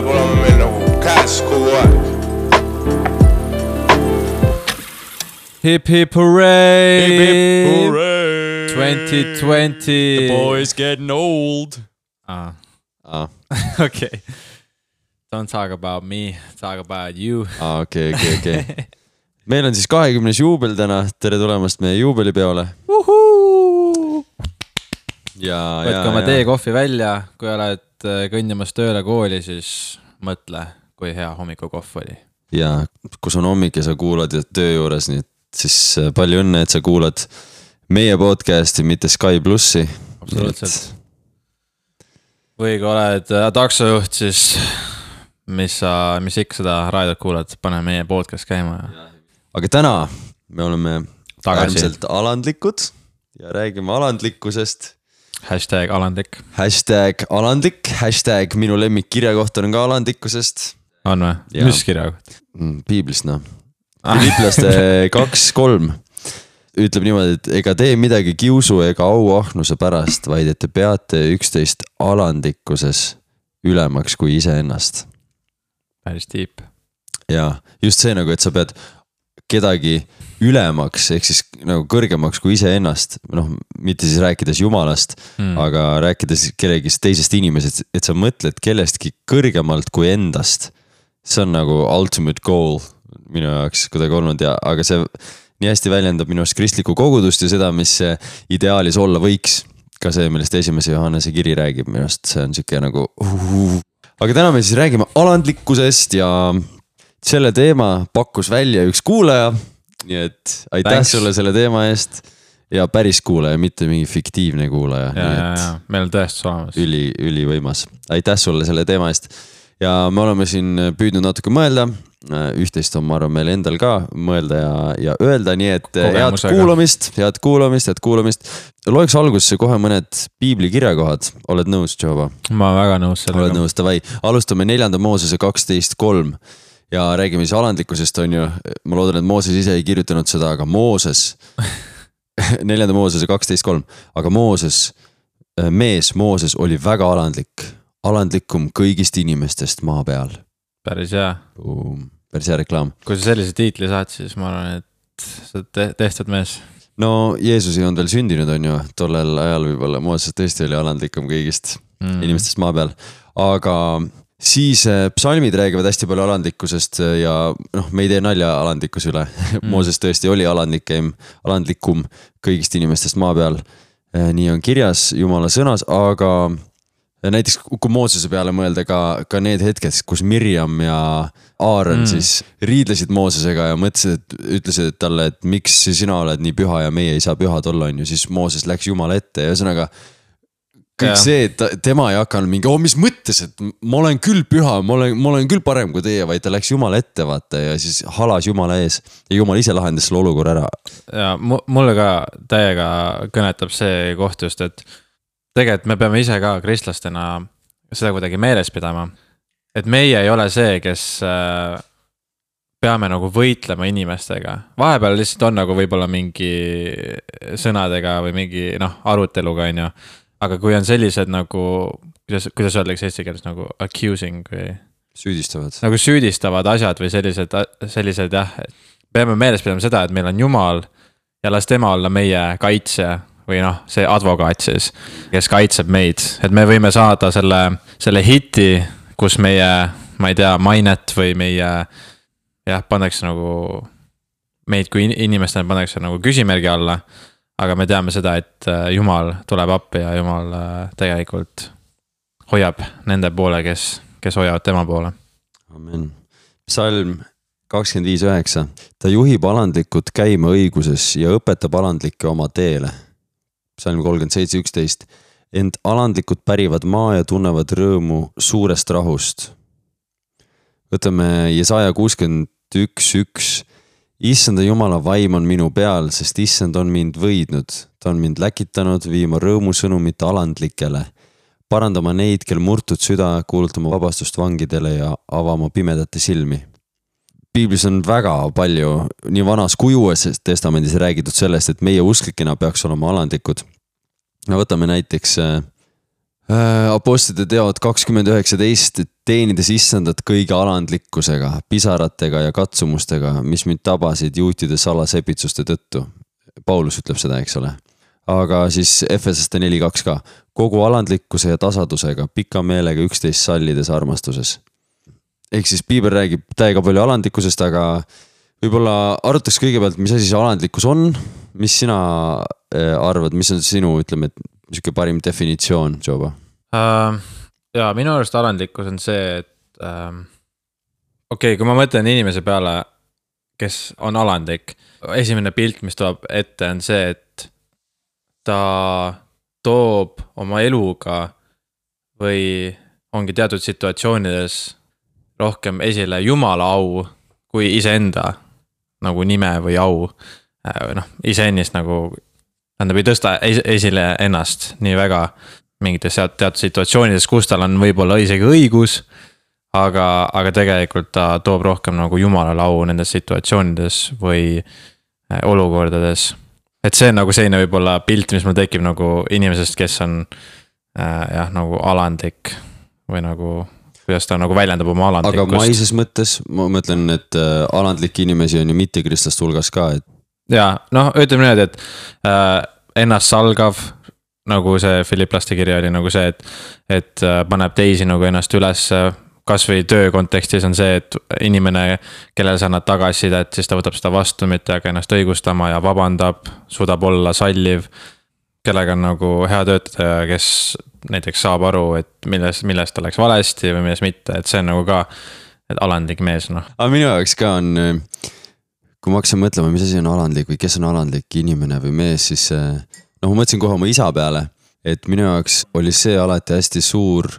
peab olema meil nagu käes kogu aeg. hip hip hurray. 2020. Boys getting old. Ah, aa, okay. Don't talk about me, talk about you. aa okei, okei, okei. meil on siis kahekümnes juubel täna, tere tulemast meie juubelipeole. ja, ja, võtke oma teekohvi välja, kui oled äh, kõndimas tööle kooli, siis mõtle, kui hea hommikukohv oli. ja kus on hommik ja sa kuulad ja töö juures, nii et siis äh, palju õnne, et sa kuulad meie podcast'i, mitte Sky plussi. absoluutselt. või kui oled äh, taksojuht, siis mis sa, mis ikka seda raadiot kuulad, pane meie podcast käima ja aga täna me oleme Tagasi. äärmiselt alandlikud ja räägime alandlikkusest. Hashtag alandlik, hashtag alandlik, hashtag minu lemmik kirjakoht on ka alandlikkusest on või? Jaa. mis kirjakoht? mm,. piiblist noh, Filiplaste kaks, kolm ütleb niimoodi, et ega tee midagi kiusu ega auahnuse pärast, vaid et te peate üksteist alandlikkuses ülemaks kui iseennast. päris tiip. ja just see nagu, et sa pead kedagi ülemaks ehk siis nagu kõrgemaks kui iseennast, noh, mitte siis rääkides jumalast mm., aga rääkides kellegist teisest inimesest, et sa mõtled kellestki kõrgemalt kui endast. see on nagu ultimate goal minu jaoks kuidagi olnud ja, aga see nii hästi väljendab minu arust kristlikku kogudust ja seda, mis ideaalis olla võiks. ka see, millest esimese Johannese kiri räägib, minu arust see on sihuke nagu uh,. aga täna me siis räägime alandlikkusest ja selle teema pakkus välja üks kuulaja. nii et aitäh Thanks. sulle selle teema eest ja päris kuulaja, mitte mingi fiktiivne kuulaja. ja, ja, ja meil on tõestus olemas. üli, ülivõimas, aitäh sulle selle teema eest. ja me oleme siin püüdnud natuke mõelda, üht-teist on, ma arvan, meil endal ka mõelda ja, ja öelda, nii et head Kogemusega. kuulamist, head kuulamist, head kuulamist. loeks algusesse kohe mõned piibli kirjakohad, oled nõus, Tšoba? ma olen väga nõus oled sellega. nõus, davai, alustame neljanda Moosese kaksteist kolm ja räägime siis alandlikkusest, on ju. ma loodan, et Mooses ise ei kirjutanud seda, aga Mooses, neljanda Moosese kaksteist kolm, aga Mooses, mees Mooses oli väga alandlik, alandlikum kõigist inimestest maa peal. päris hea. päris hea reklaam. kui sa sellise tiitli saad, siis ma arvan, et sa oled te tehtud mees. no Jeesus ei olnud veel sündinud, on ju, tollel ajal võib-olla Mooses tõesti oli alandlikum kõigist mm. inimestest maa peal, aga siis äh, psalmid räägivad hästi palju alandlikkusest äh, ja noh, me ei tee nalja alandlikkuse üle mm.. Mooses tõesti oli alandlikem, alandlikum kõigist inimestest maa peal. nii on kirjas Jumala sõnas, aga näiteks kui Moosese peale mõelda ka, ka need hetked, kus Mirjam ja Aaron mm. siis riidlesid Moosesega ja mõtlesid, et ütlesid talle, et miks sina oled nii püha ja meie ei saa pühad olla, on ju, siis Mooses läks Jumala ette ja ühesõnaga kõik see, et tema ei hakanud mingi, oh mis mõttes, et ma olen küll püha, ma olen, ma olen küll parem kui teie, vaid ta läks Jumala ette vaata ja siis halas Jumala ees ja Jumal ise lahendas selle olukorra ära. ja mu- mulle ka täiega kõnetab see koht just, et tegelikult me peame ise ka kristlastena seda kuidagi meeles pidama. et meie ei ole see, kes äh, peame nagu võitlema inimestega, vahepeal lihtsalt on nagu võib-olla mingi sõnadega või mingi noh, aruteluga on ju. Aga kui on sellised nagu, kuidas, kuidas öeldakse eesti keeles nagu accusing või süüdistavad. nagu süüdistavad asjad või sellised, sellised jah, peame meeles pidama seda, et meil on Jumal ja las tema olla meie kaitsja või noh, see advokaat siis, kes kaitseb meid, et me võime saada selle, selle hiti, kus meie, ma ei tea, mainet või meie jah, pannakse nagu, meid kui in- inimestena pannakse nagu küsimärgi alla. Aga me teame seda, et äh, Jumal tuleb appi ja Jumal äh, tegelikult hoiab nende poole, kes, kes hoiavad tema poole amen. psalm kakskümmend viis üheksa, ta juhib alandlikud käima õiguses ja õpetab alandlikke oma teele. psalm kolmkümmend seitse, üksteist, ent alandlikud pärivad maa ja tunnevad rõõmu suurest rahust. võtame Jesaja kuuskümmend üks, üks. Issanda jumala vaim on minu peal, sest issand on mind võidnud, ta on mind läkitanud viima rõõmusõnumit alandlikele parandama neid, kel murtud süda, kuulutama vabastust vangidele ja avama pimedate silmi. piiblis on väga palju nii vanas kui uues testamendis räägitud sellest, et meie usklikena peaks olema alandlikud. no võtame näiteks äh, Apostlite teod kakskümmend üheksateist, teenides issandat kõige alandlikkusega, pisaratega ja katsumustega, mis mind tabasid juutide salasepitsuste tõttu. Paulus ütleb seda, eks ole. aga siis Efesaste neli kaks ka, kogu alandlikkuse ja tasadusega, pika meelega üksteist sallides armastuses. ehk siis piibel räägib täiega palju alandlikkusest, aga võib-olla arutaks kõigepealt, mis asi see alandlikkus on, mis sina äh, arvad, mis on sinu, ütleme, et sihuke parim definitsioon, Joba? uh,. ja minu arust alandlikkus on see, et um, okei okay,, kui ma mõtlen inimese peale, kes on alandlik, esimene pilt, mis tuleb ette, on see, et ta toob oma eluga või ongi teatud situatsioonides rohkem esile jumala au kui iseenda nagu nime või au. Äh, noh, iseennist nagu, tähendab ei tõsta es esile ennast nii väga mingites teatud situatsioonides, kus tal on võib-olla isegi õigus. aga, aga tegelikult ta toob rohkem nagu jumalale au nendes situatsioonides või äh, olukordades. et see on nagu selline võib-olla pilt, mis mul tekib nagu inimesest, kes on äh, jah, nagu alandlik või nagu kuidas ta nagu väljendab oma aga alandlikkust. maises mõttes ma mõtlen, et äh, alandlikke inimesi on ju mittekristlaste hulgas ka, et ja noh, ütleme niimoodi, et äh, ennastsalgav nagu see Philipplaste kiri oli nagu see, et, et äh, paneb teisi nagu ennast ülesse. kasvõi töö kontekstis on see, et inimene, kellele sa annad tagasisidet, siis ta võtab seda vastu, mitte ei hakka ennast õigustama ja vabandab, suudab olla salliv. kellega on nagu hea töötaja, kes näiteks saab aru, et milles, millest ta läks valesti või milles mitte, et see on nagu ka. et alandlik mees, noh. aga minu jaoks ka on, äh, kui ma hakkasin mõtlema, mis asi on alandlik või kes on alandlik inimene või mees, siis äh, noh, ma mõtlesin kohe oma isa peale, et minu jaoks oli see alati hästi suur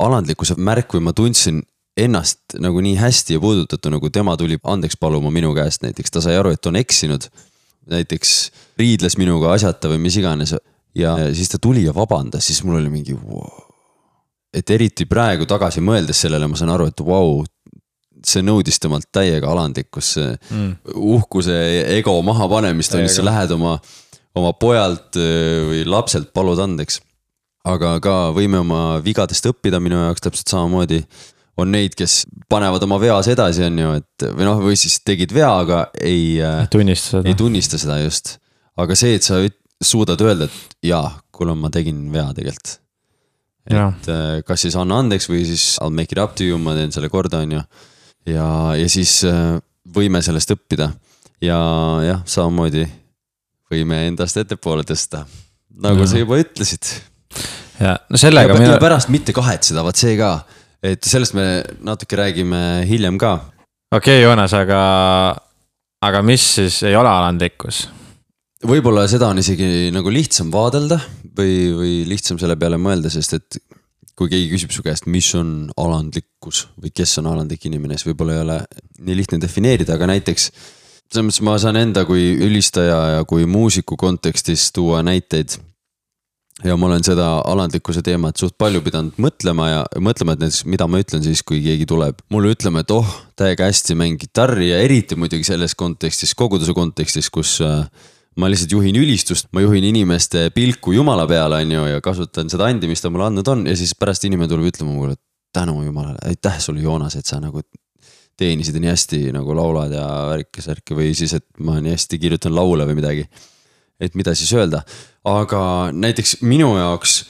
alandlikkuse märk, kui ma tundsin ennast nagu nii hästi ja puudutatu, nagu tema tuli andeks paluma minu käest näiteks, ta sai aru, et on eksinud. näiteks riidles minuga asjata või mis iganes ja siis ta tuli ja vabandas, siis mul oli mingi wow. et eriti praegu tagasi mõeldes sellele, ma saan aru, et vau wow, see nõudis temalt täiega alandlikkust, see mm. uhkuse ego mahapanemist on ju, sa lähed oma, oma pojalt öö, või lapselt palud andeks. aga ka võime oma vigadest õppida minu jaoks täpselt samamoodi. on neid, kes panevad oma veas edasi, on ju, et või noh, või siis tegid vea, aga ei, ei tunnista seda. ei tunnista seda just. aga see, et sa suudad öelda, et jaa, kuule, ma tegin vea tegelikult. Et äh, kas siis anna andeks või siis I will make it up to you, ma teen selle korda, on ju. Ja, ja siis äh, võime sellest õppida ja jah, samamoodi võime endast ettepoole tõsta. nagu Jah. sa juba ütlesid. ja no sellega ja mina, pärast mitte kahetseda, vaat see ka. et sellest me natuke räägime hiljem ka. okei okay, Joonas, aga, aga mis siis ei ole alandlikkus? võib-olla seda on isegi nagu lihtsam vaadelda või, või lihtsam selle peale mõelda, sest et kui keegi küsib su käest, mis on alandlikkus või kes on alandlik inimene, siis võib-olla ei ole nii lihtne defineerida, aga näiteks. selles mõttes ma saan enda kui ülistaja ja kui muusiku kontekstis tuua näiteid. ja ma olen seda alandlikkuse teemat suht palju pidanud mõtlema ja mõtlema, et näiteks mida ma ütlen siis, kui keegi tuleb mulle ütlema, et oh, täiega hästi mäng kitarri ja eriti muidugi selles kontekstis, koguduse kontekstis, kus äh, ma lihtsalt juhin ülistust, ma juhin inimeste pilku jumala peale, on ju, ja kasutan seda andi, mis ta mulle andnud on ja siis pärast inimene tuleb ütlema mulle, et tänu jumalale, aitäh sulle, Joonas, et sa nagu teenisid nii hästi nagu laulad ja värki-särki või siis, et ma nii hästi kirjutan laule või midagi. et mida siis öelda, aga näiteks minu jaoks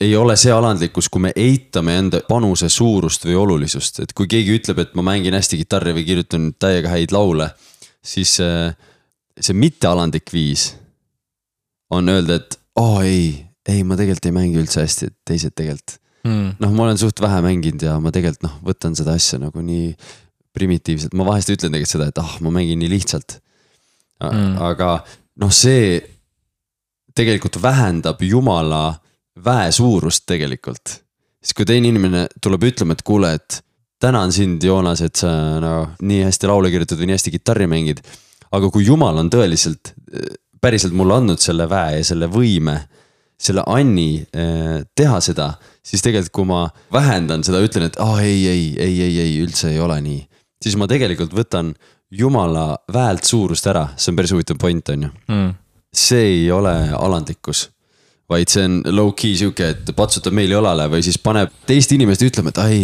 ei ole see alandlikkus, kui me eitame enda panuse suurust või olulisust, et kui keegi ütleb, et ma mängin hästi kitarri või kirjutan täiega häid laule, siis äh, see mittealandlik viis on öelda, et aa oh, ei, ei, ma tegelikult ei mängi üldse hästi, et teised tegelikult. mm. noh, ma olen suht vähe mänginud ja ma tegelikult noh, võtan seda asja nagu nii primitiivselt, ma vahest ütlen tegelikult seda, et ah, ma mängin nii lihtsalt Mm. aga noh, see tegelikult vähendab jumala väe suurust tegelikult. siis kui teine inimene tuleb ütlema, et kuule, et tänan sind, Joonas, et sa no nii hästi laule kirjutad või nii hästi kitarri mängid. Aga kui jumal on tõeliselt, päriselt mulle andnud selle väe ja selle võime, selle anni eh, teha seda, siis tegelikult, kui ma vähendan seda, ütlen, et aa oh, ei, ei, ei, ei, ei, üldse ei ole nii. siis ma tegelikult võtan jumala väelt suurust ära, see on päris huvitav point, on ju Mm. see ei ole alandlikkus, vaid see on low-key sihuke, et patsutab meile õlale või siis paneb teist inimest ütlema, et ai,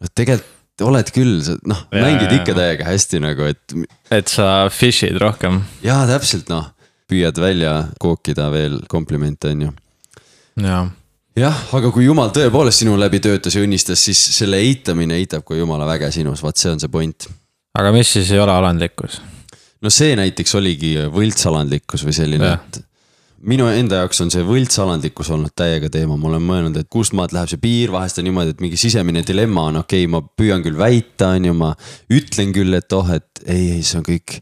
noh tegelikult oled küll, sa noh, mängid ikka täiega hästi nagu, et et sa fish'id rohkem. jaa, täpselt noh, püüad välja kookida veel komplimente, on ju jaa, jah, aga kui jumal tõepoolest sinu läbi töötas ja õnnistas, siis selle eitamine eitab ka jumala väge sinus, vaat see on see point. aga mis siis ei ole alandlikkus? no see näiteks oligi võltsalandlikkus või selline Jah., et minu enda jaoks on see võltsalandlikkus olnud täiega teema, ma olen mõelnud, et kust maalt läheb see piir, vahest on niimoodi, et mingi sisemine dilemma on, okei okay,, ma püüan küll väita, on ju, ma ütlen küll, et oh, et ei, ei, see on kõik,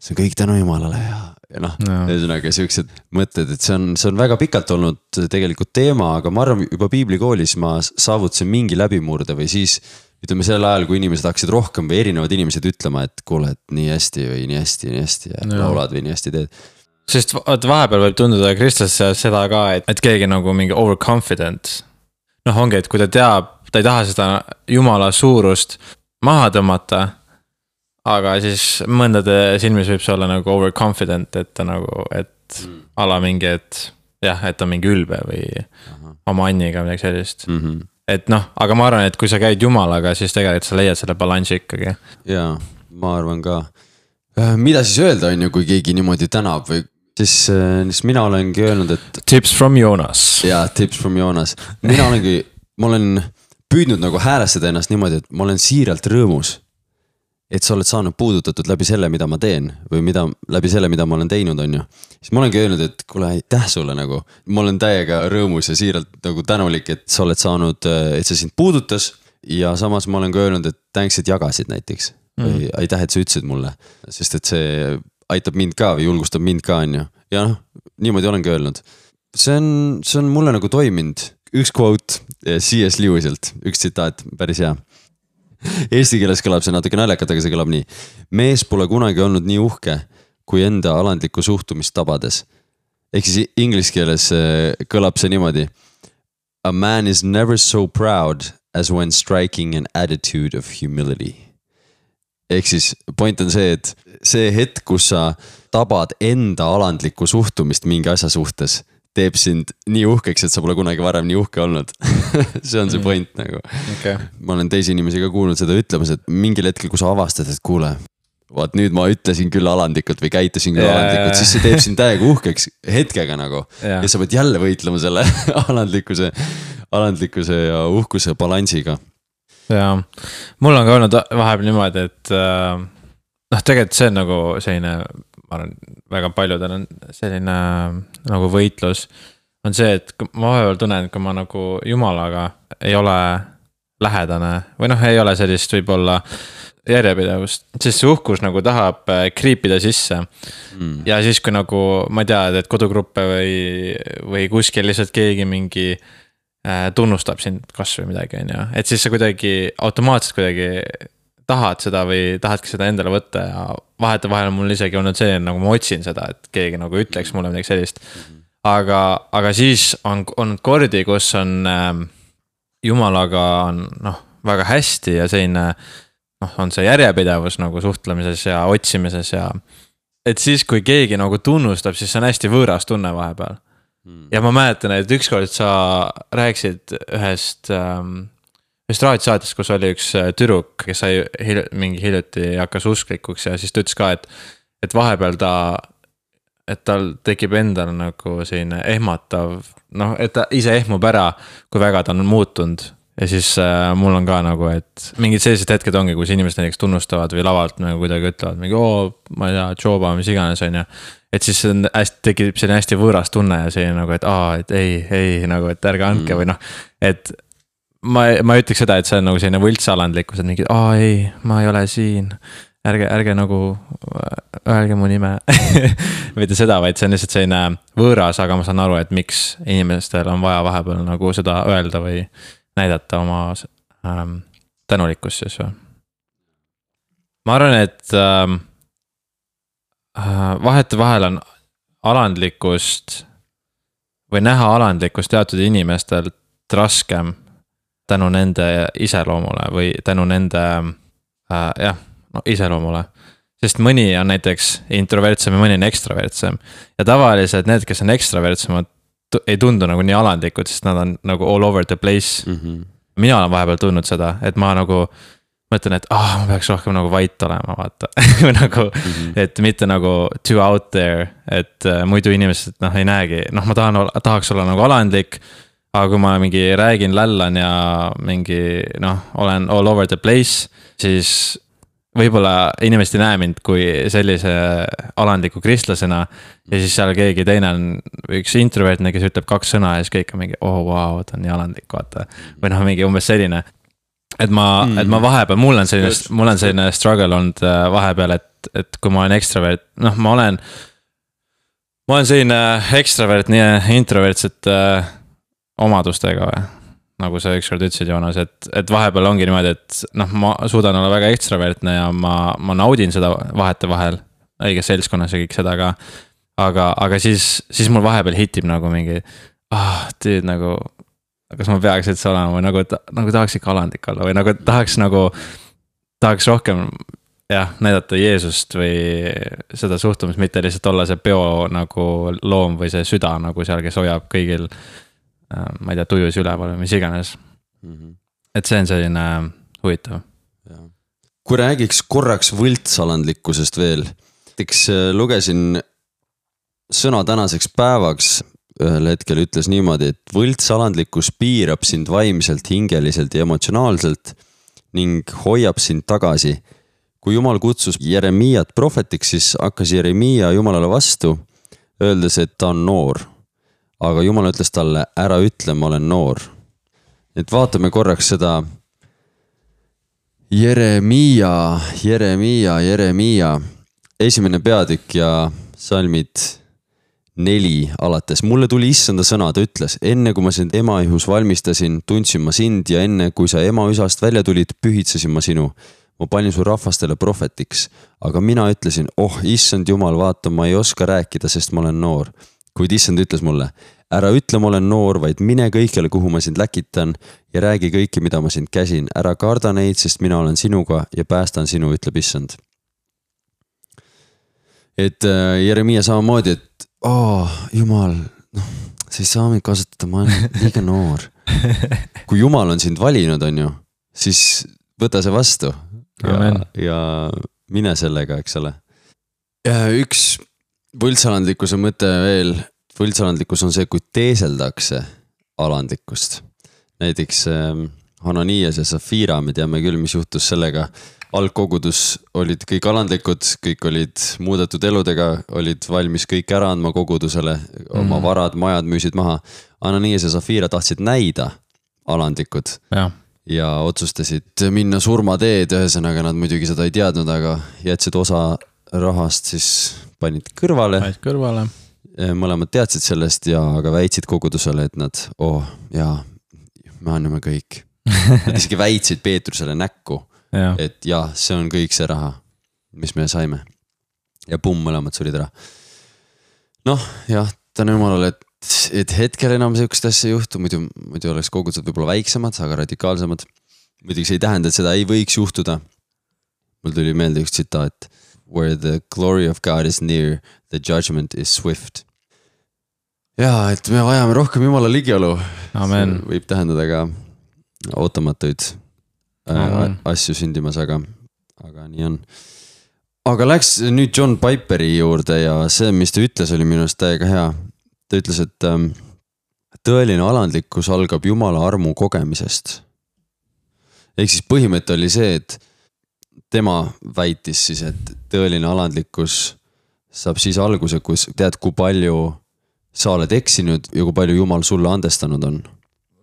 see on kõik tänu jumalale ja, ja noh Jaa. ühesõnaga siuksed mõtted, et see on, see on väga pikalt olnud tegelikult teema, aga ma arvan, juba piiblikoolis ma saavutasin mingi läbimurde või siis ütleme sel ajal, kui inimesed hakkasid rohkem või erinevad inimesed ütlema, et kuule, et nii hästi või nii hästi, nii hästi ja Jaa. laulad või nii hästi teed. Sest vaat vahepeal võib tunduda kristlaste seas seda ka, et, et keegi nagu mingi overconfident. noh, ongi, et kui ta teab, ta ei taha seda jumala suurust maha tõmmata. aga siis mõndade silmis võib see olla nagu overconfident, et ta nagu, et mm. ala mingi, et jah, et ta on mingi ülbe või oma anniga midagi sellist. Mm -hmm. et noh, aga ma arvan, et kui sa käid jumalaga, siis tegelikult sa leiad selle balansi ikkagi. jaa, ma arvan ka. Mida siis öelda, on ju, kui keegi niimoodi tänab või siis, siis mina olengi öelnud, et Tips from Jonas. jaa, tips from Joonas, mina olengi, ma olen püüdnud nagu häälestada ennast niimoodi, et ma olen siiralt rõõmus. et sa oled saanud puudutatud läbi selle, mida ma teen või mida, läbi selle, mida ma olen teinud, on ju. siis ma olengi öelnud, et kuule, aitäh sulle nagu, ma olen täiega rõõmus ja siiralt nagu tänulik, et sa oled saanud, et see sind puudutas. ja samas ma olen ka öelnud, et thanks, et jagasid näiteks või aitäh, et sa ütlesid mulle, sest et see aitab mind ka või julgustab mind ka, on ju. ja noh, niimoodi olengi öelnud see on, see on mulle nagu toiminud, üks quote CS Lewis'ilt, üks tsitaat, päris hea. Eesti keeles kõlab see natuke naljakalt, aga see kõlab nii. mees pole kunagi olnud nii uhke, kui enda alandlikku suhtumist tabades. ehk siis inglise keeles eh, kõlab see niimoodi. A man is never so proud as when striking an attitude of humility. Ehk siis point on see, et see hetk, kus sa tabad enda alandlikku suhtumist mingi asja suhtes, teeb sind nii uhkeks, et sa pole kunagi varem nii uhke olnud. see on see point nagu. okei, ma olen teisi inimesi ka kuulnud seda ütlemas, et mingil hetkel, kui sa avastad, et kuule, vaat nüüd ma ütlesin küll alandlikult või käitusin küll jaa, alandlikult, siis see teeb sind täiega uhkeks hetkega nagu. Jaa. ja sa pead jälle võitlema selle alandlikkuse, alandlikkuse ja uhkuse balansiga. jaa, mul on ka olnud vahepeal niimoodi, et äh, noh, tegelikult see on nagu selline, ma arvan, väga paljudel on selline äh, nagu võitlus. on see, et ma vahepeal tunnen, et kui ma nagu jumalaga ei ole lähedane või noh, ei ole sellist võib-olla järjepidevust, siis see uhkus nagu tahab äh, kriipida sisse Mm. ja siis, kui nagu ma ei tea, teed kodugruppe või, või kuskil lihtsalt keegi mingi äh, tunnustab sind kasvõi midagi, on ju, et siis sa kuidagi automaatselt kuidagi tahad seda või tahadki seda endale võtta ja vahetevahel on mul isegi olnud see, nagu ma otsin seda, et keegi nagu ütleks mulle midagi sellist. aga, aga siis on olnud kordi, kus on äh, jumalaga on noh, väga hästi ja selline noh, on see järjepidevus nagu suhtlemises ja otsimises ja et siis, kui keegi nagu tunnustab, siis see on hästi võõras tunne vahepeal. Ja ma mäletan, et ükskord sa rääkisid ühest ähm,, ühest raadiosaatest, kus oli üks äh, tüdruk, kes sai hil-, mingi hiljuti hakkas usklikuks ja siis ta ütles ka, et, et vahepeal ta, et tal tekib endal nagu selline ehmatav, noh, et ta ise ehmub ära, kui väga ta on muutunud ja siis äh, mul on ka nagu, et mingid sellised hetked ongi, kus inimesed näiteks tunnustavad või lavalt nagu kuidagi ütlevad mingi oo, ma ei tea, Joba, mis iganes, on ju. Et siis see on hästi, tekib selline hästi võõras tunne ja selline nagu, et aa, et ei, ei nagu, et ärge andke mm. või noh, et ma, ma ei ütleks seda, et see on nagu selline võltsalandlikkus, et mingi, aa ei, ma ei ole siin. ärge, ärge nagu öelge mu nime mitte seda, vaid see on lihtsalt selline võõras, aga ma saan aru, et miks inimestel on vaja vahepeal nagu seda öelda või näidata oma ähm, tänulikkust siis või. ma arvan, et ähm, äh, vahetevahel on alandlikkust või näha alandlikkust teatud inimestelt raskem tänu nende iseloomule või tänu nende äh, jah, no iseloomule. sest mõni on näiteks introvertsem ja mõni on ekstravertsem ja tavaliselt need, kes on ekstravertsemad, ei tundu nagu nii alandlikud, sest nad on nagu all over the place mm. -hmm. mina olen vahepeal tundnud seda, et ma nagu mõtlen, et ah, ma peaks rohkem nagu vait olema, vaata või nagu mm, -hmm. et mitte nagu too out there, et äh, muidu inimesed noh ei näegi, noh, ma tahan, tahaks olla nagu alandlik. aga kui ma mingi räägin, lällan ja mingi noh, olen all over the place, siis võib-olla inimesed ei näe mind kui sellise alandliku kristlasena. ja siis seal keegi teine on üks introvertne, kes ütleb kaks sõna ja siis kõik on mingi, oh vau, ta on nii alandlik, vaata. või noh, mingi umbes selline. Et ma mm, et ma vahepeal, mul on selline mul on selline struggle olnud äh, vahepeal, et, et kui ma olen ekstravert, noh, ma olen. ma olen selline ekstravert nii introvertsete äh, omadustega või nagu sa ükskord ütlesid, Joonas, et, et vahepeal ongi niimoodi, et noh, ma suudan olla väga ekstravertne ja ma, ma naudin seda vahetevahel. õiges seltskonnas ja kõik seda ka. aga, aga siis, siis mul vahepeal hitib nagu mingi, ah, dude nagu. Kas ma peaks üldse olema või nagu, nagu tahaks ikka alandlik olla või nagu tahaks nagu, tahaks rohkem jah, näidata Jeesust või seda suhtumist, mitte lihtsalt olla see peo nagu loom või see süda nagu seal, kes hoiab kõigil. ma ei tea, tujus üleval või mis iganes, Mm -hmm. et see on selline huvitav. kui räägiks korraks võltsalandlikkusest veel, näiteks äh, lugesin sõna tänaseks päevaks ühel hetkel ütles niimoodi, et võltsalandlikkus piirab sind vaimselt, hingeliselt ja emotsionaalselt ning hoiab sind tagasi. kui jumal kutsus Jeremiat prohvetiks, siis hakkas Jeremia jumalale vastu, öeldes, et ta on noor. aga jumal ütles talle, ära ütle, ma olen noor. et vaatame korraks seda Jeremiia, Jeremiia, Jeremiia, esimene peatükk ja salmid neli alates. mulle tuli issanda sõna, ta ütles, enne kui ma sind emaihus valmistasin, tundsin ma sind ja enne kui sa emaüsast välja tulid, pühitsesin ma sinu. ma panin su rahvastele prohvetiks, aga mina ütlesin, oh issand jumal, vaata, ma ei oska rääkida, sest ma olen noor. kuid issand ütles mulle, ära ütle, ma olen noor, vaid mine kõikjale, kuhu ma sind läkitan ja räägi kõike, mida ma sind käsin, ära karda neid, sest mina olen sinuga ja päästan sinu, ütleb issand. et äh, Jeremiah samamoodi, et aa oh,, jumal, noh, sa ei saa mind kasutada, ma olen liiga noor. kui jumal on sind valinud, on ju, siis võta see vastu ja ja mine sellega, eks ole. üks võltsalandlikkuse mõte veel, võltsalandlikkus on see, kui teeseldakse alandlikkust. näiteks ähm, Hananias ja Zafira, me teame küll, mis juhtus sellega. Algkogudus olid kõik alandlikud, kõik olid muudetud eludega, olid valmis kõik ära andma kogudusele, oma Mhm. varad, majad müüsid maha. Hananias ja Zafira tahtsid näida alandlikud jah, ja otsustasid minna surmateed, ühesõnaga nad muidugi seda ei teadnud, aga jätsid osa rahast siis panid kõrvale. panid kõrvale. mõlemad teadsid sellest ja, aga väitsid kogudusele, et nad, oh jaa, me anname kõik. Nad isegi väitsid Peetrusele näkku, jah, et jah, see on kõik see raha, mis me saime. ja pumm, mõlemad surid ära. noh, jah, tänu jumalale, et, et hetkel enam sihukest asja ei juhtu, muidu, muidu oleks kogudused võib-olla väiksemad, aga radikaalsemad. muidugi see ei tähenda, et seda ei võiks juhtuda. mul tuli meelde üks tsitaat. Where the glory of God is near, the judgment is swift. ja, et me vajame rohkem jumala ligiolu. amen, võib tähendada ka ootamatuid äh, asju sündimas, aga, aga nii on. aga läks nüüd John Piperi juurde ja see, mis ta ütles, oli minu arust täiega hea. ta ütles, et ähm, tõeline alandlikkus algab jumala armu kogemisest. ehk siis põhimõte oli see, et tema väitis siis, et tõeline alandlikkus saab siis alguse, kus tead, kui palju sa oled eksinud ja kui palju jumal sulle andestanud on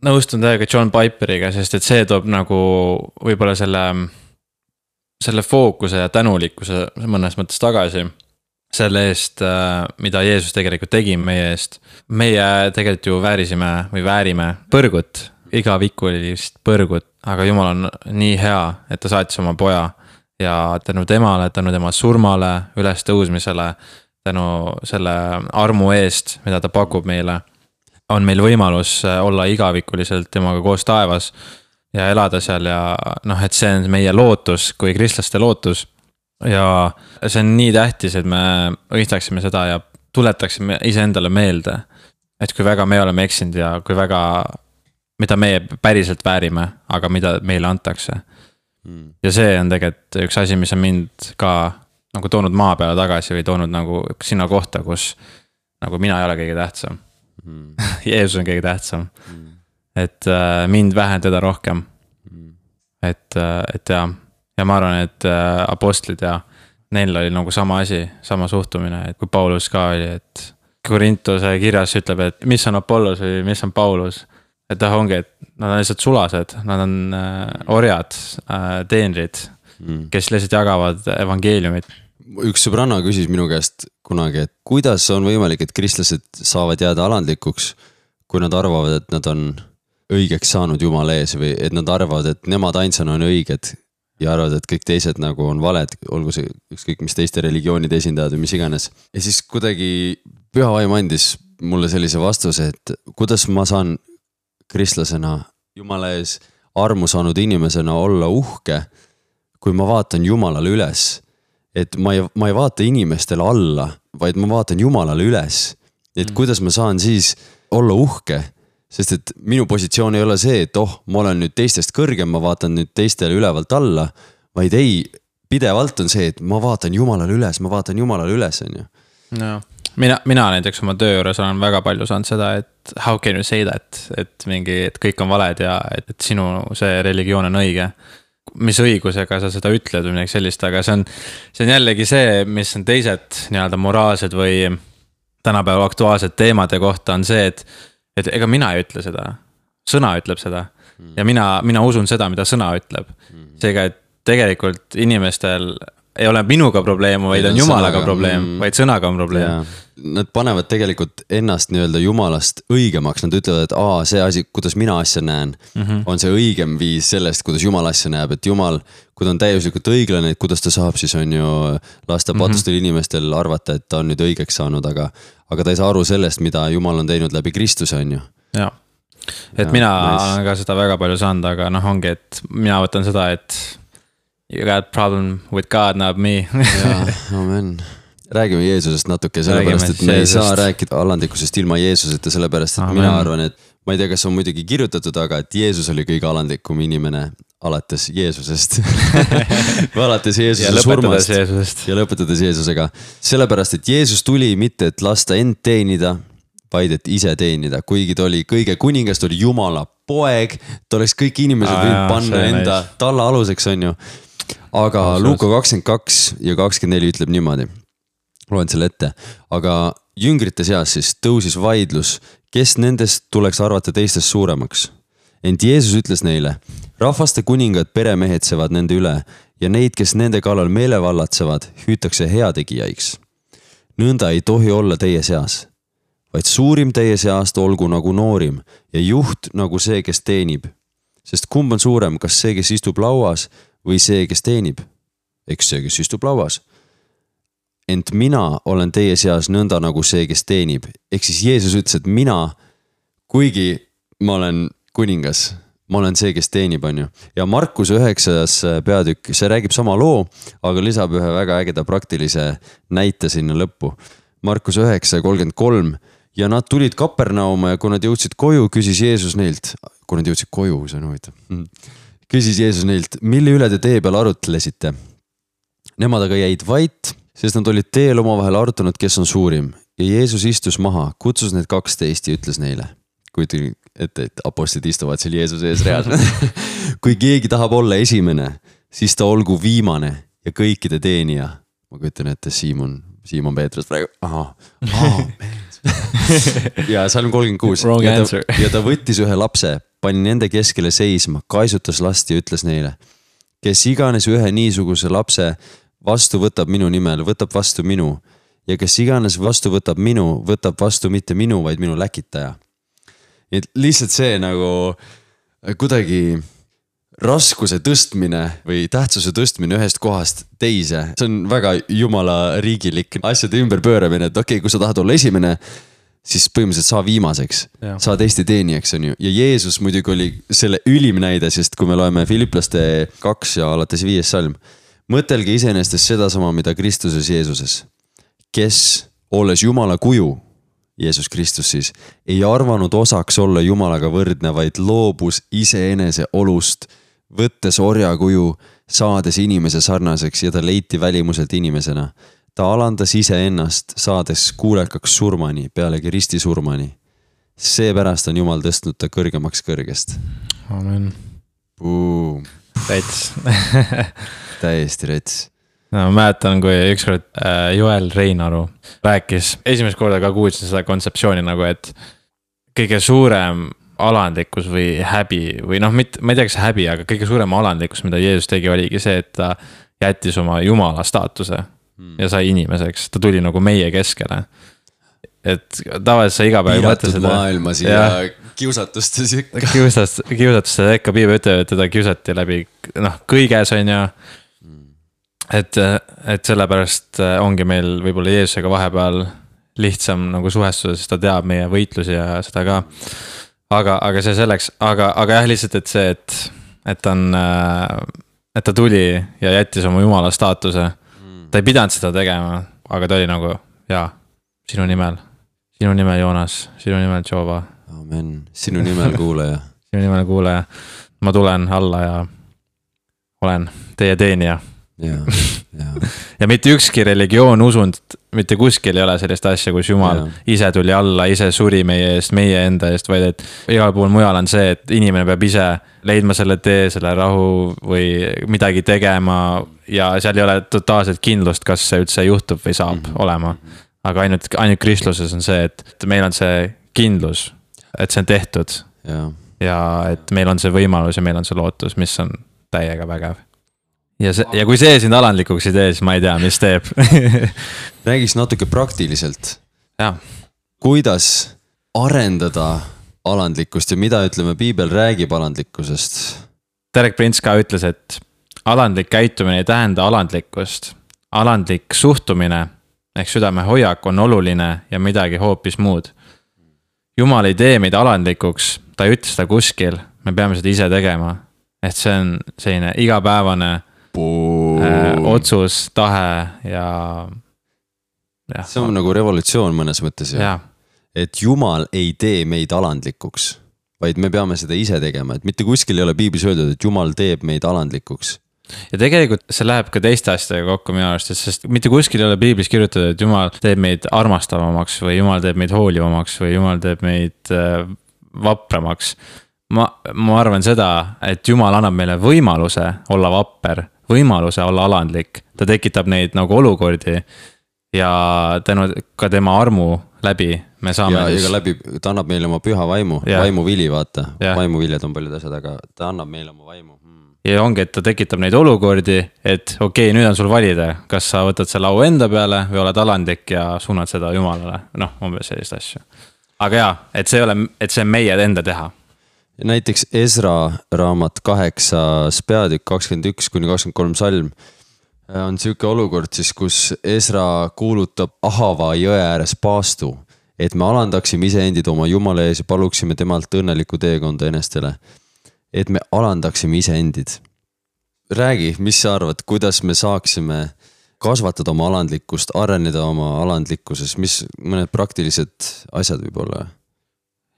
nõustun täiega John Piperiga, sest et see toob nagu võib-olla selle, selle fookuse ja tänulikkuse mõnes mõttes tagasi. selle eest, mida Jeesus tegelikult tegi meie eest. meie tegelikult ju väärisime või väärime põrgut, igavikulist põrgut, aga Jumal on nii hea, et ta saatis oma poja. ja tänu temale, tänu tema surmale, ülestõusmisele, tänu selle armu eest, mida ta pakub meile on meil võimalus äh, olla igavikuliselt temaga koos taevas ja elada seal ja noh, et see on meie lootus kui kristlaste lootus. ja see on nii tähtis, et me mõistaksime seda ja tuletaksime iseendale meelde, et kui väga me oleme eksinud ja kui väga, mida meie päriselt väärime, aga mida meile antakse. ja see on tegelikult üks asi, mis on mind ka nagu toonud maa peale tagasi või toonud nagu sinna kohta, kus nagu mina ei ole kõige tähtsam mm. Jeesus on kõige tähtsam mm.. et äh, mind vähendada rohkem mm.. et äh,, et ja, ja ma arvan, et äh, apostlid ja neil oli nagu sama asi, sama suhtumine, et kui Paulus ka oli, et. Korintuse kirjas ütleb, et mis on Apollos või mis on Paulus. et noh, ongi, et nad on lihtsalt sulased, nad on äh, orjad äh,, teenrid mm., kes lihtsalt jagavad evangeeliumit üks sõbranna küsis minu käest kunagi, et kuidas on võimalik, et kristlased saavad jääda alandlikuks, kui nad arvavad, et nad on õigeks saanud Jumala ees või et nad arvavad, et nemad ainsana on õiged ja arvavad, et kõik teised nagu on valed, olgu see ükskõik mis teiste religioonide esindajad või mis iganes. ja siis kuidagi püha vaim andis mulle sellise vastuse, et kuidas ma saan kristlasena Jumala ees armu saanud inimesena olla uhke, kui ma vaatan Jumalale üles et ma ei, ma ei vaata inimestele alla, vaid ma vaatan Jumalale üles. et mm. kuidas ma saan siis olla uhke, sest et minu positsioon ei ole see, et oh, ma olen nüüd teistest kõrgem, ma vaatan nüüd teistele ülevalt alla. vaid ei, pidevalt on see, et ma vaatan Jumalale üles, ma vaatan Jumalale üles, on ju. nojah, mina, mina näiteks oma töö juures olen väga palju saanud seda, et how can you say that, et mingi, et kõik on valed ja et, et sinu see religioon on õige mis õigusega sa seda ütled või midagi sellist, aga see on, see on jällegi see, mis on teised nii-öelda moraalsed või tänapäeva aktuaalsed teemade kohta on see, et, et ega mina ei ütle seda. sõna ütleb seda ja mina, mina usun seda, mida sõna ütleb. seega, et tegelikult inimestel ei ole minuga probleem, vaid on jumalaga probleem mm., vaid sõnaga on probleem. Nad panevad tegelikult ennast nii-öelda jumalast õigemaks, nad ütlevad, et aa, see asi, kuidas mina asja näen mm, -hmm. on see õigem viis sellest, kuidas jumal asja näeb, et jumal. kui ta on täiuslikult õiglane, et kuidas ta saab siis on ju lasta mhm. patustel mm -hmm. inimestel arvata, et ta on nüüd õigeks saanud, aga. aga ta ei saa aru sellest, mida jumal on teinud läbi Kristuse, on ju. jah, et ja, mina nice. olen ka seda väga palju saanud, aga noh, ongi, et mina võtan seda, et You got problem with God, not me jaa, amen. räägime Jeesusest natuke, sellepärast et me ei saa rääkida alandlikkusest ilma Jeesuseta, sellepärast et amen. mina arvan, et. ma ei tea, kas on muidugi kirjutatud, aga et Jeesus oli kõige alandlikum inimene alates Jeesusest alates Jeesuse surmast. ja lõpetades Jeesusega. sellepärast, et Jeesus tuli mitte, et lasta end teenida, vaid et ise teenida, kuigi ta oli kõige kuningas, ta oli jumala poeg. ta oleks kõik inimesed võinud panna enda talla aluseks, on ju aga Luuka kakskümmend kaks ja kakskümmend neli ütleb niimoodi. loen selle ette, aga jüngrite seas siis tõusis vaidlus, kes nendest tuleks arvata teistest suuremaks. ent Jeesus ütles neile, rahvaste kuningad peremehetsevad nende üle ja neid, kes nende kallal meelevallatsevad, hüütakse heategijaiks. nõnda ei tohi olla teie seas, vaid suurim teie seast olgu nagu noorim ja juht nagu see, kes teenib. sest kumb on suurem, kas see, kes istub lauas või see, kes teenib, eks see, kes istub lauas. ent mina olen teie seas nõnda nagu see, kes teenib, ehk siis Jeesus ütles, et mina, kuigi ma olen kuningas, ma olen see, kes teenib, on ju. ja Markuse üheksas peatükk, see räägib sama loo, aga lisab ühe väga ägeda praktilise näite sinna lõppu. Markuse üheksa kolmkümmend kolm ja nad tulid Kapernauma ja kui nad jõudsid koju, küsis Jeesus neilt, kui nad jõudsid koju, see on huvitav mm küsis Jeesus neilt, mille üle te tee peal arutlesite? Nemad aga jäid vait, sest nad olid teel omavahel arutanud, kes on suurim ja Jeesus istus maha, kutsus need kaksteist ja ütles neile. kujutage ette, et apostlid istuvad seal Jeesuse ees reaalselt kui keegi tahab olla esimene, siis ta olgu viimane ja kõikide teenija. ma kujutan ette, Siimon, Siimon Peetrus praegu, ahah, ahah ja salm kolmkümmend kuus. ja ta võttis ühe lapse pani nende keskele seisma, kaisutas last ja ütles neile. kes iganes ühe niisuguse lapse vastu võtab minu nimel, võtab vastu minu. ja kes iganes vastu võtab minu, võtab vastu mitte minu, vaid minu läkitaja. et lihtsalt see nagu kuidagi raskuse tõstmine või tähtsuse tõstmine ühest kohast teise, see on väga jumala riigilik asjade ümberpööramine, et okei okay,, kui sa tahad olla esimene siis põhimõtteliselt saa viimaseks, saa teiste teenijaks, on ju. ja Jeesus muidugi oli selle ülim näide, sest kui me loeme Philipplaste kaks ja alates viies salm. mõtelge iseenesest sedasama, mida Kristuses Jeesuses, kes olles Jumala kuju Jeesus Kristus siis, ei arvanud osaks olla Jumalaga võrdne, vaid loobus iseenese olust, võttes orjakuju, saades inimese sarnaseks ja ta leiti välimuselt inimesena. Ta alandas iseennast, saades kuulekaks surmani, pealegi ristisurmani. seepärast on Jumal tõstnud ta kõrgemaks kõrgest. amen. rets täiesti rets no ma mäletan, kui ükskord äh, Joel Reinaru rääkis, esimest korda ka kuulsin seda kontseptsiooni nagu, et kõige suurem alandlikkus või häbi või noh, mitte, ma ei tea, kas häbi, aga kõige suurem alandlikkus, mida Jeesus tegi, oligi see, et ta jättis oma jumala staatuse. Ja sai inimeseks, ta tuli nagu meie keskele. et tavaliselt sa iga päev ei mõtle seda. maailmas ja, ja kiusatustes ikka. kiusast, kiusatustes ikka, piibel ütleb, et teda kiusati läbi noh, kõiges on ju et, et sellepärast äh, ongi meil võib-olla Jeesusega vahepeal lihtsam nagu suhestuda, sest ta teab meie võitlusi ja seda ka. aga, aga see selleks, aga, aga jah, lihtsalt, et see, et, et ta on, äh, et ta tuli ja jättis oma jumala staatuse. Ta ei pidanud seda tegema, aga ta oli nagu, jaa, sinu nimel, sinu nimel, Joonas, sinu nimel, Jehova. amen, sinu nimel, kuulaja sinu nimel, kuulaja. ma tulen alla ja olen teie teenija ja, ja. Ja mitte ükski religioon, usund, mitte kuskil ei ole sellist asja, kus jumal ja. ise tuli alla, ise suri meie eest, meie enda eest, vaid et igal pool mujal on see, et inimene peab ise leidma selle tee, selle rahu või midagi tegema. ja seal ei ole totaalset kindlust, kas see üldse juhtub või saab mm -hmm. olema. aga ainult, ainult kristluses on see, et meil on see kindlus, et see on tehtud. ja et meil on see võimalus ja meil on see lootus, mis on täiega vägev ja see, ja kui see sind alandlikuks ei tee, siis ma ei tea, mis teeb räägiks natuke praktiliselt. kuidas arendada alandlikkust ja mida, ütleme, piibel räägib alandlikkusest? Derek Prince ka ütles, et alandlik käitumine ei tähenda alandlikkust. alandlik suhtumine ehk südamehoiak on oluline ja midagi hoopis muud. jumal ei tee meid alandlikuks, ta ei ütle seda kuskil, me peame seda ise tegema. et see on selline igapäevane äh, otsus, tahe ja, ja. see on nagu revolutsioon mõnes mõttes ju. et jumal ei tee meid alandlikuks, vaid me peame seda ise tegema, et mitte kuskil ei ole piiblis öeldud, et jumal teeb meid alandlikuks ja tegelikult see läheb ka teiste asjadega kokku minu arust, sest mitte kuskil ei ole piiblis kirjutatud, et jumal teeb meid armastavamaks või jumal teeb meid hoolivamaks või jumal teeb meid äh, vapramaks. ma, ma arvan seda, et jumal annab meile võimaluse olla vapper võimaluse olla alandlik, ta tekitab neid nagu olukordi. ja tänu ka tema armu läbi me saame. ja ja ka läbi, ta annab meile oma püha vaimu, vaimuvili, vaata, vaimuviljad on paljud asjad, aga ta annab meile oma vaimu hmm. ja ongi, et ta tekitab neid olukordi, et okei okay,, nüüd on sul valida, kas sa võtad selle au enda peale või oled alandlik ja suunad seda jumalale, noh, umbes sellist asja. aga jaa, et see ei ole, et see on meie enda teha näiteks Ezra raamat kaheksas peatükk, kakskümmend üks kuni kakskümmend kolm salm. on sihuke olukord siis, kus Ezra kuulutab Ahava jõe ääres paastu, et me alandaksime iseendid oma jumala ees ja paluksime temalt õnnelikku teekonda enestele. et me alandaksime iseendid. räägi, mis sa arvad, kuidas me saaksime kasvatada oma alandlikkust, areneda oma alandlikkuses, mis mõned praktilised asjad võib-olla?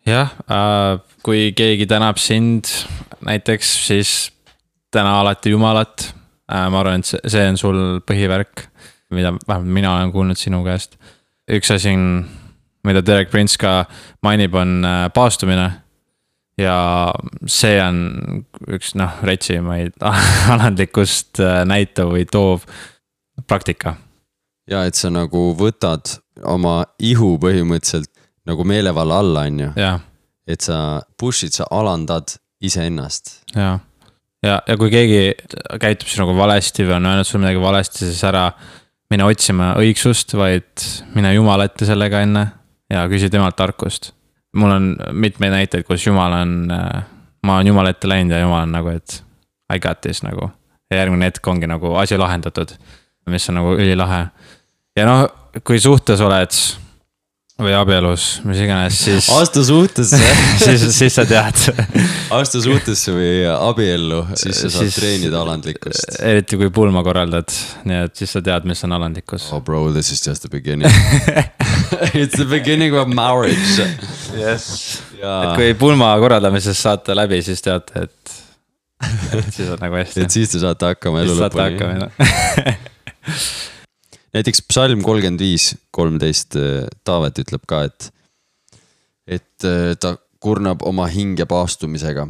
Jah äh,, kui keegi tänab sind näiteks, siis täna alati Jumalat äh,. ma arvan, et see, see on sul põhivärk, mida vähemalt mina olen kuulnud sinu käest. üks asi on, mida Derek Prince ka mainib, on äh, paastumine. ja see on üks noh, retsimaid alandlikkust äh, näitav või toov praktika. ja et sa nagu võtad oma ihu põhimõtteliselt nagu meelevalla alla, on ju. et sa push'id, sa alandad iseennast. ja, ja, ja kui keegi käitub sinuga valesti või on öelnud sulle midagi valesti, siis ära mine otsima õigsust, vaid mine Jumala ette sellega enne ja küsi temalt tarkust. mul on mitmeid näiteid, kus Jumal on, ma olen Jumala ette läinud ja Jumal on nagu, et I got this nagu. ja järgmine hetk ongi nagu asi lahendatud, mis on nagu ülilahe. ja noh, kui suhtes oled või abielus, mis iganes, siis, astu suhtesse, siis, siis sa tead. astu suhtesse või abiellu, siis sa saad Siis- treenida alandlikkust. eriti kui pulma korraldad, nii et siis sa tead, mis on alandlikkus. Oh bro, this is just the beginning. It's the beginning of marriage. et ja, kui pulma korraldamisest saate läbi, siis teate, et, et siis on nagu hästi et. siis te saate hakkama elu siis saate lõpuni. hakkama, näiteks psalm kolmkümmend viis, kolmteist, Taavet ütleb ka, et, et äh, ta kurnab oma hinge paastumisega.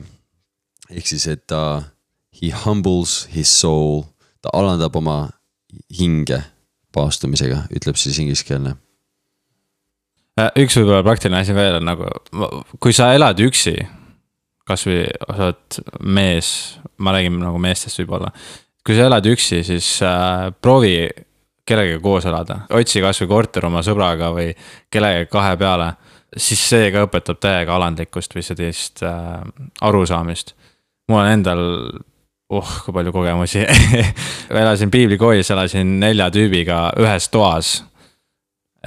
ehk siis, et ta, he humbles his soul, ta alandab oma hinge paastumisega, ütleb siis ingliskeelne. jah. üks võib-olla praktiline asi veel on nagu, kui sa elad üksi, kasvõi sa oled mees, ma räägin nagu meestest võib-olla. kui sa elad üksi, siis äh, proovi kellegagi koos elada, otsi kasvõi korter oma sõbraga või kellegagi kahe peale. siis see ka õpetab täiega alandlikkust või sellist äh, arusaamist. mul on endal, oh kui palju kogemusi elasin piiblikoolis, elasin nelja tüübiga ühes toas.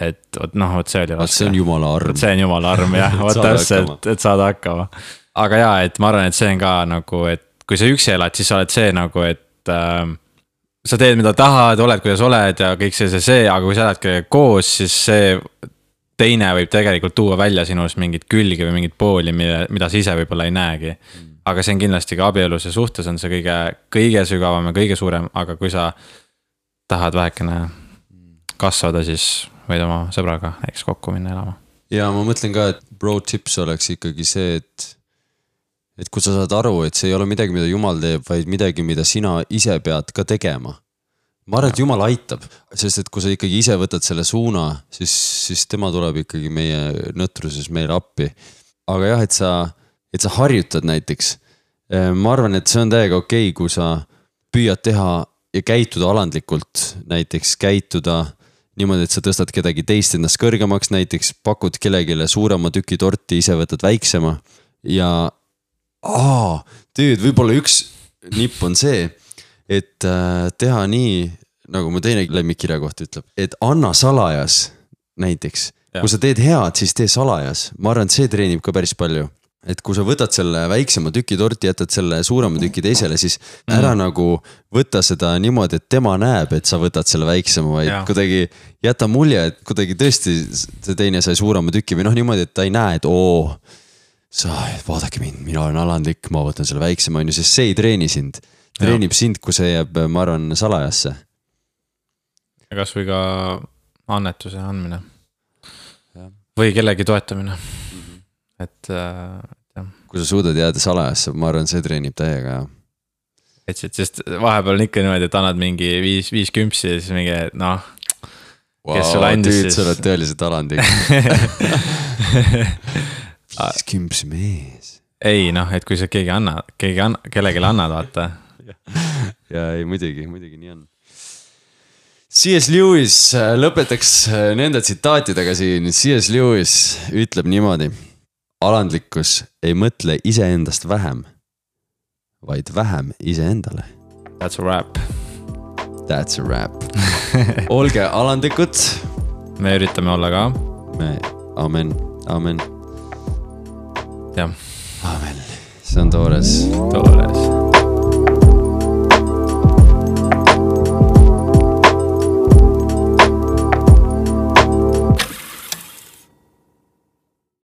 et vot noh, vot see oli vot see on jumala arm see on jumala arm jah, vot täpselt, et saada hakkama. aga jaa, et ma arvan, et see on ka nagu, et kui sa üksi elad, siis sa oled see nagu, et äh,. Sa teed, mida tahad, oled, kuidas oled ja kõik see, see, see, aga kui sa elad kellegagi koos, siis see teine võib tegelikult tuua välja sinus mingeid külgi või mingeid pooli, mille, mida sa ise võib-olla ei näegi. aga see on kindlasti ka abielus ja suhtes on see kõige, kõige sügavam ja kõige suurem, aga kui sa tahad vähekene kasvada, siis võid oma sõbraga näiteks kokku minna elama. ja ma mõtlen ka, et bro tips oleks ikkagi see, et. Et kui sa saad aru, et see ei ole midagi, mida jumal teeb, vaid midagi, mida sina ise pead ka tegema. ma arvan, et jumal aitab, sest et kui sa ikkagi ise võtad selle suuna, siis, siis tema tuleb ikkagi meie nõtruses meile appi. aga jah, et sa, et sa harjutad näiteks. ma arvan, et see on täiega okei okay,, kui sa püüad teha ja käituda alandlikult, näiteks käituda niimoodi, et sa tõstad kedagi teist endast kõrgemaks, näiteks pakud kellelegi suurema tüki torti, ise võtad väiksema ja. aa, dude, võib-olla üks nipp on see, et äh, teha nii, nagu mu teine lemmikkirja koht ütleb, et anna salajas näiteks. kui sa teed head, siis tee salajas, ma arvan, et see treenib ka päris palju et kui sa võtad selle väiksema tüki torti, jätad selle suurema tüki teisele, siis ära mm. nagu võta seda niimoodi, et tema näeb, et sa võtad selle väiksema, vaid kuidagi jäta mulje, et kuidagi tõesti see teine sai suurema tüki või noh, niimoodi, et ta ei näe, et oo. sa, vaadake mind, mina olen alandlik, ma võtan selle väiksema, on ju, sest see ei treeni sind. treenib sind, kui see jääb, ma arvan, salajasse. kasvõi ka annetuse andmine Jah.. või kellegi toetamine. et äh, jah, kui sa suudad jääda salajasse, ma arvan, see treenib täiega ja et, et sest vahepeal on ikka niimoodi, et annad mingi viis, viis kümpsi ja siis mingi noh. Kes sulle andis siis? sa oled tõeliselt alandlik. siis küms mees. ei noh, et kui sa keegi annad, keegi anna, kellelegi annad, vaata. ja ei, muidugi, muidugi nii on. C.S. Lewis lõpetaks äh, nende tsitaatidega siin, C.S. Lewis ütleb niimoodi. alandlikkus ei mõtle iseendast vähem, vaid vähem iseendale. That's a wrap. That's a wrap. olge alandlikud. me üritame olla ka, me, amen, amen, jah, amen. see on toores. Toores